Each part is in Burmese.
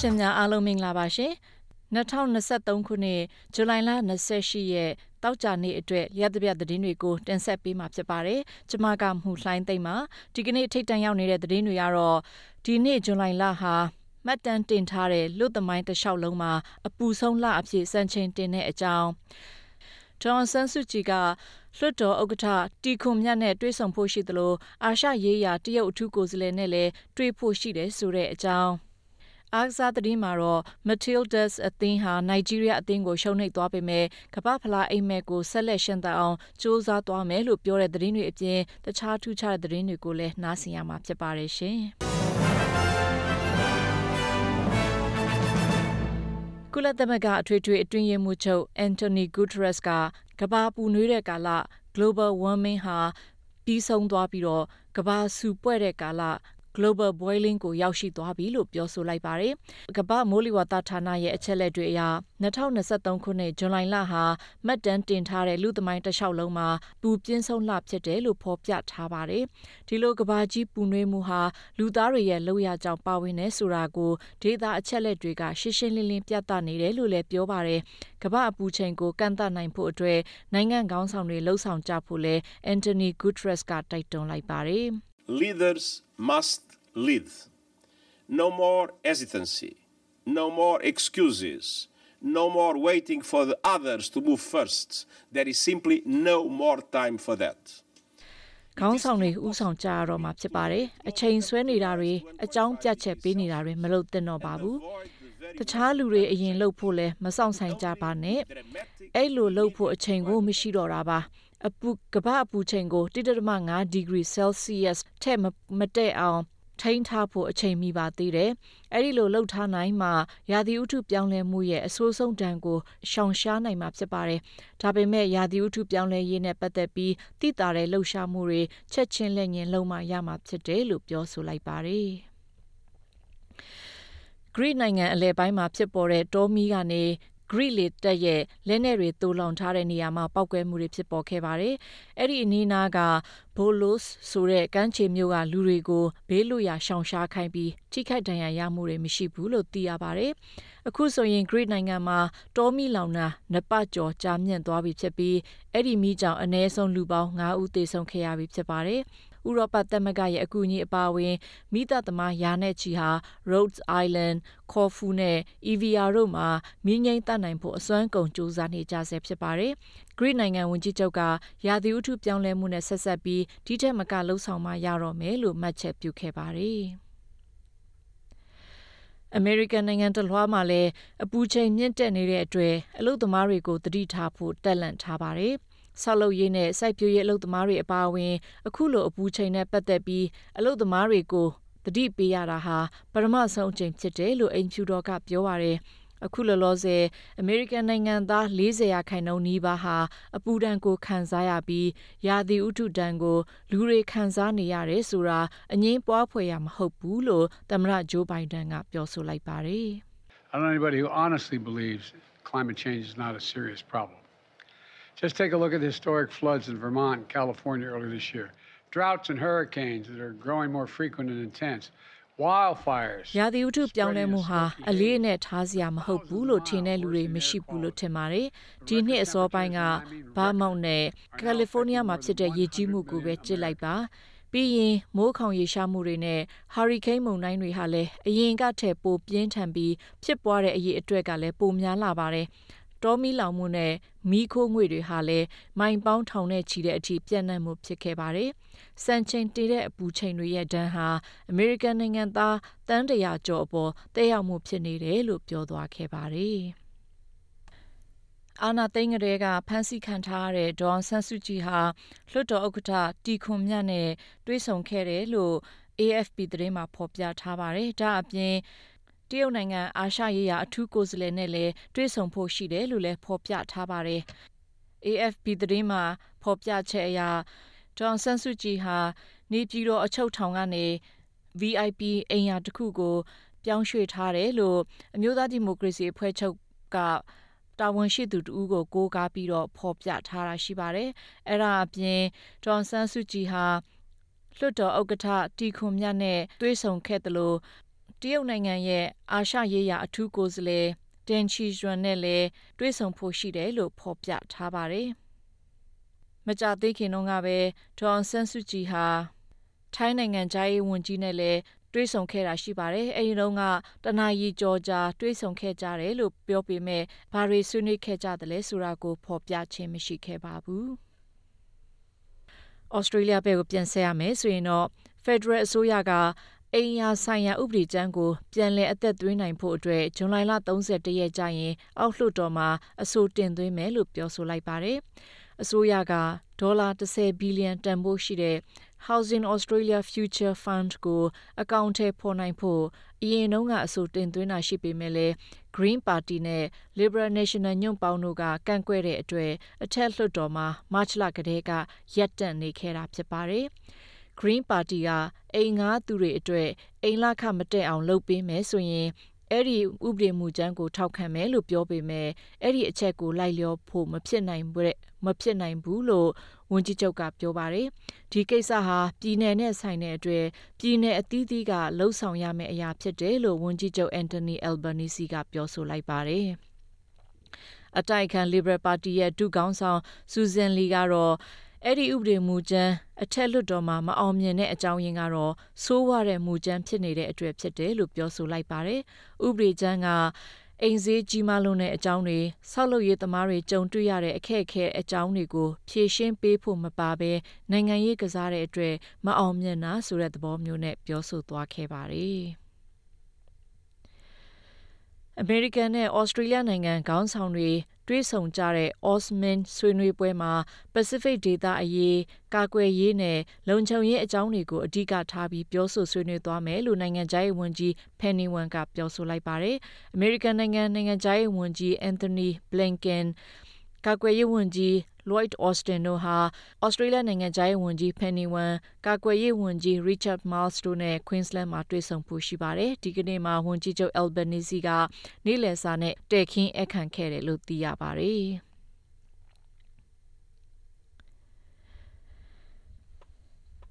ရှင်များအားလုံးမင်္ဂလာပါရှင်2023ခုနှစ်ဇူလိုင်လ28ရက်တောက်ကြနေ့အတွက်ရသပြသတင်းတွေကိုတင်ဆက်ပေးမှာဖြစ်ပါတယ်ကျွန်မကမှုလှိုင်းသိမ့်ပါဒီကနေ့ထိတ်တန့်ရောက်နေတဲ့သတင်းတွေကတော့ဒီနေ့ဇူလိုင်လဟာမှတ်တမ်းတင်ထားတဲ့လူသမိုင်းတစ်လျှောက်လုံးမှာအပူဆုံးလအဖြစ်စံချိန်တင်တဲ့အကြောင်းဂျွန်ဆန်စုကြည်ကလွှတ်တော်ဥက္ကဋ္ဌတီခွန်မြတ်နဲ့တွေ့ဆုံဖို့ရှိသလိုအာရှရေးရာတရုတ်အထူးကိုယ်စားလှယ်နဲ့လည်းတွေ့ဖို့ရှိတယ်ဆိုတဲ့အကြောင်း အားကစားသတင်းမှာတော့ Matildas အသင်းဟာနိုင်ဂျီးရီးယားအသင်းကိုရှုံးနိမ့်သွားပေမဲ့ကမ္ဘာဖလားအိမ်မက်ကိုဆက်လက်ရှင်သန်အောင်စ조사သွားမယ်လို့ပြောတဲ့သတင်းတွေအပြင်တခြားထူးခြားတဲ့သတင်းတွေကိုလည်းနားဆင်ရမှာဖြစ်ပါတယ်ရှင်။ကုလသမဂ္ဂအထွေထွေအတွင်းရေးမှူးချုပ်အန်တိုနီဂူတရက်စ်ကကမ္ဘာပူနွေးတဲ့ကာလ global warming ဟာပြီးဆုံးသွားပြီးတော့ကမ္ဘာဆူပွက်တဲ့ကာလ global boiling ကိုရောက်ရှိသွားပြီလို့ပြောဆိုလိုက်ပါတယ်။ကမ္ဘာမိုးလေဝသဌာနရဲ့အချက်လက်တွေအရ2023ခုနှစ်ဇွန်လလဟာမှတ်တမ်းတင်ထားတဲ့လူသမိုင်းတစ်လျှောက်လုံးမှာပူပြင်းဆုံးလဖြစ်တယ်လို့ဖော်ပြထားပါတယ်။ဒီလိုကဘာကြီးပူနွေးမှုဟာလူသားတွေရဲ့လောက်ရကြောင်ပါဝင်နေဆိုတာကိုဒေတာအချက်လက်တွေကရှင်းရှင်းလင်းလင်းပြသနေတယ်လို့လည်းပြောပါတယ်။ကမ္ဘာအပူချိန်ကိုကန့်သတ်နိုင်ဖို့အတွက်နိုင်ငံခေါင်းဆောင်တွေလှုံ့ဆော်ကြဖို့လဲအန်တိုနီဂူထရက်စ်ကတိုက်တွန်းလိုက်ပါတယ်။ leaders must lead. No more hesitancy, no more excuses, no more waiting for the others to move first. There is simply no more time for that. ခေါင်းဆောင်တွေဥဆောင်ကြရတော့မှာဖြစ်ပါတယ်။အချိန်ဆွဲနေတာတွေအကြောင်းပြချက်ပေးနေတာတွေမလုပ်သင့်တော့ပါဘူး။တခြားလူတွေအရင်လှုပ်ဖို့လဲမဆောင်ဆိုင်ကြပါနဲ့။အဲ့လိုလှုပ်ဖို့အချိန်ကိုမရှိတော့တာပါ။ အပူကဘာအပူချိန်ကို1.5ဒီဂရီ Celsius ထက်မတက်အောင်ထိန်းထားဖို့အချိန်မိပါသေးတယ်။အဲဒီလိုလှုပ်ထားနိုင်မှရာသီဥတုပြောင်းလဲမှုရဲ့အဆိုးဆုံးဒဏ်ကိုရှောင်ရှားနိုင်မှာဖြစ်ပါတယ်။ဒါပေမဲ့ရာသီဥတုပြောင်းလဲရေးနဲ့ပတ်သက်ပြီးတိတာတဲ့လှုပ်ရှားမှုတွေချက်ချင်းလက်ငင်းလုံးမရမှာဖြစ်တယ်လို့ပြောဆိုလိုက်ပါတယ်။ဂရိနိုင်ငံအလဲပိုင်းမှာဖြစ်ပေါ်တဲ့တောမီးကနေ ဂရိလေတက်ရဲ့လက်နက်တွေတူလောင်ထားတဲ့နေရာမှာပောက်ကွဲမှုတွေဖြစ်ပေါ်ခဲ့ပါတယ်။အဲ့ဒီအနီးနားကဘိုလိုစ်ဆိုတဲ့ကမ်းခြေမြို့ကလူတွေကိုဘေးလွတ်ရာရှောင်ရှားခိုင်းပြီးထိခိုက်ဒဏ်ရာရမှုတွေမရှိဘူးလို့သိရပါတယ်။အခုဆိုရင်ဂရိနိုင်ငံမှာတောမီလောင်တာနပကျော်ကြာမြင့်သွားပြီဖြစ်ပြီးအဲ့ဒီမိကြောင်အ ਨੇ ဆုံးလူပေါင်း9ဦးသေဆုံးခဲ့ရပြီဖြစ်ပါတယ်။ ဥရောပသမဂ္ဂရဲ့အကူအညီအပါအဝင် မိသားသမားယာနဲ့ချီဟာ Rhodes Island, Corfu နဲ့ Evia တို့မှာမင်းငိမ့်တတ်နိုင်ဖို့အစွမ်းကုန်စူးစမ်းနေကြဆဲဖြစ်ပါတယ်။ Greek နိုင်ငံဝန်ကြီးချုပ်ကရာသီဥတုပြောင်းလဲမှုနဲ့ဆက်ဆက်ပြီးဒီထက်မကလှုံ့ဆော်မှရတော့မယ်လို့မှတ်ချက်ပြုခဲ့ပါတယ်။အမေရိကန်နိုင်ငံတလွှားမှာလည်းအပူချိန်မြင့်တက်နေတဲ့အတွက်အလုပ်သမားတွေကိုတတိထားဖို့တက်လန့်ထားပါတယ်။ ဆောက်လုပ်ရေးနဲ့စိုက်ပျိုးရေးအလုပ်သမားတွေအပါအဝင် အခုလိုအပူချိန်နဲ့ပတ်သက်ပြီးအလုပ်သမားတွေကိုတတိပေးရတာဟာပထမဆုံးအကြိမ်ဖြစ်တယ်လို့အိမ်ဖြူတော်ကပြောပါရယ်အခုလောလောဆယ်အမေရိကန်နိုင်ငံသား40ရာခိုင်နှုန်းနီးပါးဟာအပူဒဏ်ကိုခံစားရပြီးရာသီဥတုဒဏ်ကိုလူတွေခံစားနေရတယ်ဆိုတာအငင်းပွားဖွယ်ရမဟုတ်ဘူးလို့သမ္မတဂျိုးဘိုင်ဒန်ကပြောဆိုလိုက်ပါတယ်။ I don't know anybody who honestly believes climate change is not a serious problem. Just take a look at the historic floods in Vermont and California earlier this year. Droughts and hurricanes that are growing more frequent and intense. wildfires ရာသီဥတုပြောင်းလဲမှုဟာအလေးနဲ့ထားစရာမဟုတ်ဘူးလို့ထင်တဲ့လူတွေမရှိဘူးလို့ထင်ပါတယ်။ဒီနှစ်အစောပိုင်းကဘာမောက်နဲ့ကယ်လီဖိုးနီးယားမှာဖြစ်တဲ့ရေကြီးမှုကိုပဲကြစ်လိုက်ပါ။ပြီးရင်မိုးခေါင်ရေရှားမှုတွေနဲ့ဟာရီကိန်းမုန်တိုင်းတွေဟာလည်းအရင်ကထက်ပိုပြင်းထန်ပြီးဖြစ်ပွားတဲ့အရေးအတွက်ကလည်းပိုများလာပါတယ်။ တောမီလောင်မှုနဲ့ မီးခိုးငွေတွေဟာလည်း မိုင်ပေါင်းထောင်နဲ့ချီတဲ့အထိပြန့်နှံ့မှုဖြစ်ခဲ့ပါတယ်။စံချိန်တည်တဲ့အပူချိန်တွေရဲ့ဒဏ်ဟာ အမေရိကန်နိုင်ငံသားတန်းတရာကျော်အပေါ်တက်ရောက်မှုဖြစ်နေတယ်လို့ပြောသွားခဲ့ပါတယ်။အာနာသိန်းကလေးက ဖမ်းဆီးခံထားရတဲ့ ဒေါ်ဆန်းစုကြည်ဟာ လွှတ်တော်ဥက္ကဋ္ဌ တီခွန်မြတ်နဲ့ တွေ့ဆုံခဲ့တယ်လို့ AFP သတင်းမှာ ဖော်ပြထားပါတယ်။ဒါအပြင် တရုတ်နိုင်ငံအာရှရေးရာအထူးကိုယ်စားလှယ်နဲ့လည်းတွေ့ဆုံဖို့ရှိတယ်လို့လည်းဖော်ပြထားပါတယ်။ AFP သတင်းမှာဖော်ပြချက်အရဒေါန်ဆန်စုကြည်ဟာနေပြည်တော်အချုပ်ထောင်ကနေ VIP အိမ်ယာတစ်ခုကို ပြောင်းရွှေ့ထားတယ်လို့အမျိုးသားဒီမိုကရေစီအဖွဲ့ချုပ်ကတာဝန်ရှိသူတူကိုကိုးကားပြီးတော့ဖော်ပြထားတာရှိပါတယ်။အဲ့ဒါအပြင်ဒေါန်ဆန်စုကြည်ဟာလွှတ်တော်ဥက္ကဋ္ဌတီခွန်မြတ်နဲ့တွေ့ဆုံခဲ့တယ်လို့ တတရုတ်နိုင်ငံရဲ့အာရှရေးရာအထူးကိုယ်စားလှယ်တင်ချီရွန်နဲ့လည်းတွေ့ဆုံဖို့ရှိတယ်လို့ဖော်ပြထားပါတယ်။မကြသေးခင်တုန်းကပဲဒေါန်ဆန်းစုကြည်ဟာထိုင်းနိုင်ငံသားရေးဝန်ကြီးနဲ့လည်းတွေးဆုံခဲ့တာရှိပါတယ်။အဲဒီတော့ကတနာရီကြော်ကြာတွေးဆုံခဲ့ကြတယ်လို့ပြောပေမဲ့ဘာတွေဆွေးနွေးခဲ့ကြတယ်လဲဆိုတာကိုဖော်ပြခြင်းမရှိခဲ့ပါဘူး။ဩစတြေးလျဘက်ကိုပြန်ဆက်ရမယ်ဆိုရင်တော့ Federal အစိုးရက အိမ်ယာဆိုင်ရာဥပဒေကြမ်းကိုပြန်လည်အသက်သွင်းနိုင်ဖို့အတွက်ဇွန်လ31ရက်ကျရင် အောက်လွှတ်တော်မှာအဆိုတင်သွင်းမယ်လို့ပြောဆိုလိုက်ပါတယ်။အစိုးရကဒေါ်လာ10ဘီလီယံတန်ဖိုးရှိတဲ့ Housing Australia Future Fund ကိုအကောင့်ထဲပေါ်နိုင်ဖို့အရင်တုန်းကအဆိုတင်သွင်းတာရှိပေမဲ့လည်း Green Party နဲ့ Liberal National ညွန့်ပေါင်းတို့ကကန့်ကွက်တဲ့အတွေ့အထက်လွှတ်တော်မှာ March လကတည်းကရပ်တန့်နေခဲ့တာဖြစ်ပါတယ်။ Green Party ကအိမ်ငှားသူတွေအတွက်အိမ်လခမတက်အောင်လုပ်ပေးမယ်ဆိုရင်အဲ့ဒီဥပဒေမူကြမ်းကိုထောက်ခံမယ်လို့ပြောပေမဲ့အဲ့ဒီအချက်ကိုလိုက်လျောဖို့မဖြစ်နိုင်ဘူးမဖြစ်နိုင်ဘူးလို့ဝန်ကြီးချုပ်ကပြောပါတယ်ဒီကိစ္စဟာပြည်내နဲ့ဆိုင်တဲ့အတွက်ပြည်내အသီးသီးကလှုပ်ဆောင်ရမယ့်အရာဖြစ်တယ်လို့ဝန်ကြီးချုပ်အန်တိုနီအယ်ဘာနီစီကပြောဆိုလိုက်ပါတယ်အတိုက်ခံ Liberal Party ရဲ့ဒုခေါင်းဆောင်ဆူဇန်လီကတော့ အဲ့ဒီဥပဒေမူကြမ်းအထက်လွှတ်တော်မှာမအောင်မြင်တဲ့အကြောင်းရင်းကတော့စိုးဝါတဲ့မူကြမ်းဖြစ်နေတဲ့အတွက်ဖြစ်တယ်လို့ပြောဆိုလိုက်ပါတယ်။ဥပဒေကြမ်းကအိမ်ဈေးကြီးမားလွန်းတဲ့အကြောင်းတွေဆောက်လုပ်ရေးသမားတွေကြုံတွေ့ရတဲ့အခက်အခဲအကြောင်းတွေကိုဖြေရှင်းပေးဖို့မပါဘဲနိုင်ငံရေးကစားတဲ့အတွက်မအောင်မြင်တာဆိုတဲ့သဘောမျိုးနဲ့ပြောဆိုသွားခဲ့ပါတယ်။အမေရိကန်နဲ့ဩစတြေးလျနိုင်ငံခေါင်းဆောင်တွေ တွေ့ဆုံကြတဲ့ Osmin ဆွေးနွေးပွဲမှာ Pacific ဒေသအရေး ကာကွယ်ရေးနဲ့ လုံခြုံရေးအကြောင်းတွေကို အဓိကထားပြီး ပြောဆိုဆွေးနွေးသွားမယ်လို့ နိုင်ငံခြားရေးဝန်ကြီး Penny Wong က ပြောဆိုလိုက်ပါတယ်။ American နိုင်ငံ နိုင်ငံခြားရေးဝန်ကြီး Anthony Blinken ကာကွယ်ရေးဝန်ကြီး Lloyd Austin တို့ဟာ Australia နိုင်ငံခြားရေးဝန်ကြီး Penny Wong ကာကွယ်ရေးဝန်ကြီး Richard Marles တို့နဲ့ Queensland မှာတွေ့ဆုံဖို့ရှိပါတယ်။ဒီကနေ့မှာဝန်ကြီးချုပ် Albanese ကနေ့လည်စာနဲ့တည်ခင်းအခန့်ခဲ့တယ်လို့သိရပါတယ်။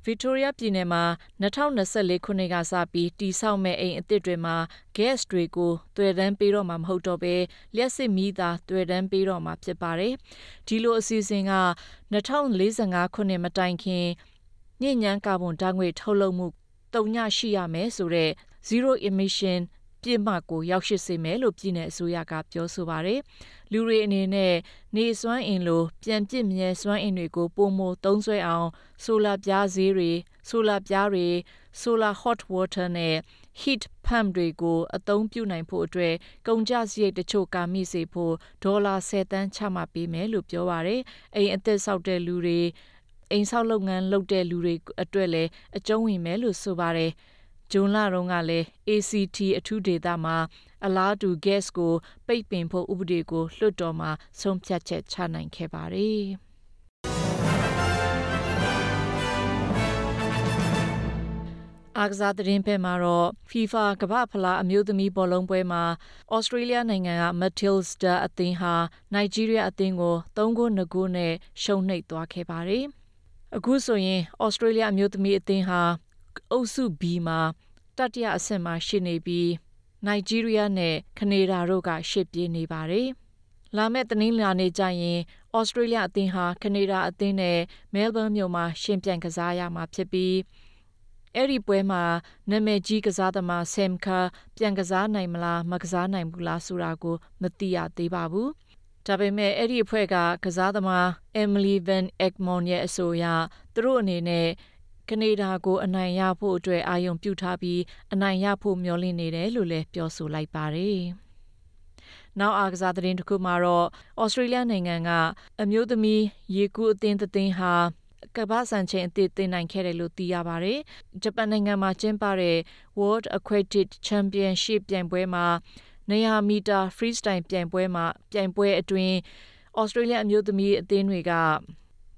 ဗစ်တိုးရီးယားပြည်နယ်မှာ2024ခုနှစ်ကစပြီးတိဆောက်မဲ့အိမ်အသစ်တွေမှာ gas တွေကိုတွေ့တန်းပေးတော့မှာ မဟုတ်တော့ဘဲ လျှက်စစ်မီးသာတွေ့တန်းပေးတော့မှာ ဖြစ်ပါတယ်။ဒီလိုအစီအစဉ်က2045ခုနှစ်မတိုင်ခင်ညဉ့်ညမ်းကာဗွန်ဓာတ်ငွေထုတ်လုပ်မှုတုံညရှိရမယ်ဆိုတဲ့ zero emission ပြစ်မှတ်ကိုရောက်ရှိစေမယ်လို့ပြည်내အစိုးရကပြောဆိုပါတယ်။လူတွေအနေနဲ့နေစွမ်းအင်လိုပြန်ပြစ်မြဲစွမ်းအင်တွေကိုပုံမသုံးစွဲအောင်ဆိုလာပြားဈေးတွေဆိုလာပြားတွေ solar hot water နဲ့ heat pump တွေကိုအသုံးပြုနိုင်ဖို့အတွက်ကုန်ကျစရိတ်တချို့ကာမိစေဖို့ဒေါ်လာ10တန်းချမှတ်ပေးမယ်လို့ပြောပါရယ်အိမ်အသက်ဆောက်တဲ့လူတွေအိမ်ဆောက်လုပ်ငန်းလုပ်တဲ့လူတွေအတွက်လည်းအကျုံးဝင်မယ်လို့ဆိုပါတယ်။ ဂျွန်လတုန်းကလည်း ACT အထူးဒေသမှာအလားတူ gas ကိုပိတ်ပင်ဖို့ဥပဒေကိုလွှတ်တော်မှာဆုံးဖြတ်ချက်ချနိုင်ခဲ့ပါတယ်။အာကစားသတင်းဖက်မှာတော့ FIFA ကမ္ဘာဖလားအမျိုးသမီးဘောလုံးပွဲမှာဩစတြေးလျနိုင်ငံက Matilda အသင်းဟာနိုင်ဂျီးရီးယားအသင်းကို3ဂိုး2ဂိုးနဲ့ရှုံးနိမ့်သွားခဲ့ပါတယ်။အခုဆိုရင်ဩစတြေးလျအမျိုးသမီးအသင်းဟာ အုပ်စု B မှာတတိယအဆင့်မှာရှိနေပြီးနိုင်ဂျီးရီးယားနဲ့ကနေဒါတို့ကရှစ်ပြေးနေပါတယ်။လာမယ့်တနင်္လာနေ့ကျရင်ဩစတြေးလျအသင်းဟာကနေဒါအသင်းနဲ့မဲလ်ဘန်းမြို့မှာရှင်ပြိုင်ကစားရမှာဖြစ်ပြီးအဲ့ဒီပွဲမှာနာမည်ကြီးကစားသမားဆမ်ကာပြန်ကစားနိုင်မလားမကစားနိုင်ဘူးလားဆိုတာကိုမသိရသေးပါဘူး။ဒါပေမဲ့အဲ့ဒီအဖွဲ့ကကစားသမား Emily Van Egmond ရဲ့အဆိုအရသူတို့အနေနဲ့ ကနေဒါကိုအနိုင်ရဖို့အတွက်အာရုံပြုထားပြီးအနိုင်ရဖို့မျှော်လင့်နေတယ်လို့လည်းပြောဆိုလိုက်ပါတယ်။နောက်အားကစားသတင်းတစ်ခုမှာတော့ဩစတြေးလျနိုင်ငံကအမျိုးသမီးရေကူးအသင်းသင်းဟာကမ္ဘာ့စံချိန်အသစ်တင်နိုင်ခဲ့တယ်လို့သိရပါတယ်။ဂျပန်နိုင်ငံမှာကျင်းပတဲ့ World Aquatic Championship ပြိုင်ပွဲမှာ900မီတာ freestyle ပြိုင်ပွဲမှာပြိုင်ပွဲအတွင်းဩစတြေးလျအမျိုးသမီးအသင်းတွေက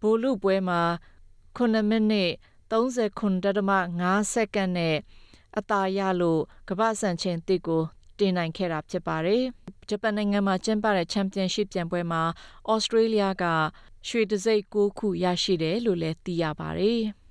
ဘိုလ်လုပွဲမှာ9မိနစ် 39.5စက္ကန့်နဲ့အသာရလို့ကမ္ဘာ့စံချိန်တစ်ကိုတင်နိုင်ခဲ့တာဖြစ်ပါတယ်။ဂျပန်နိုင်ငံမှာကျင်းပတဲ့ချန်ပီယံရှစ်ပြိုင်ပွဲမှာဩစတြေးလျကရွှေတံဆိပ်9ခုရရှိတယ်လို့လည်းသိရပါတယ်။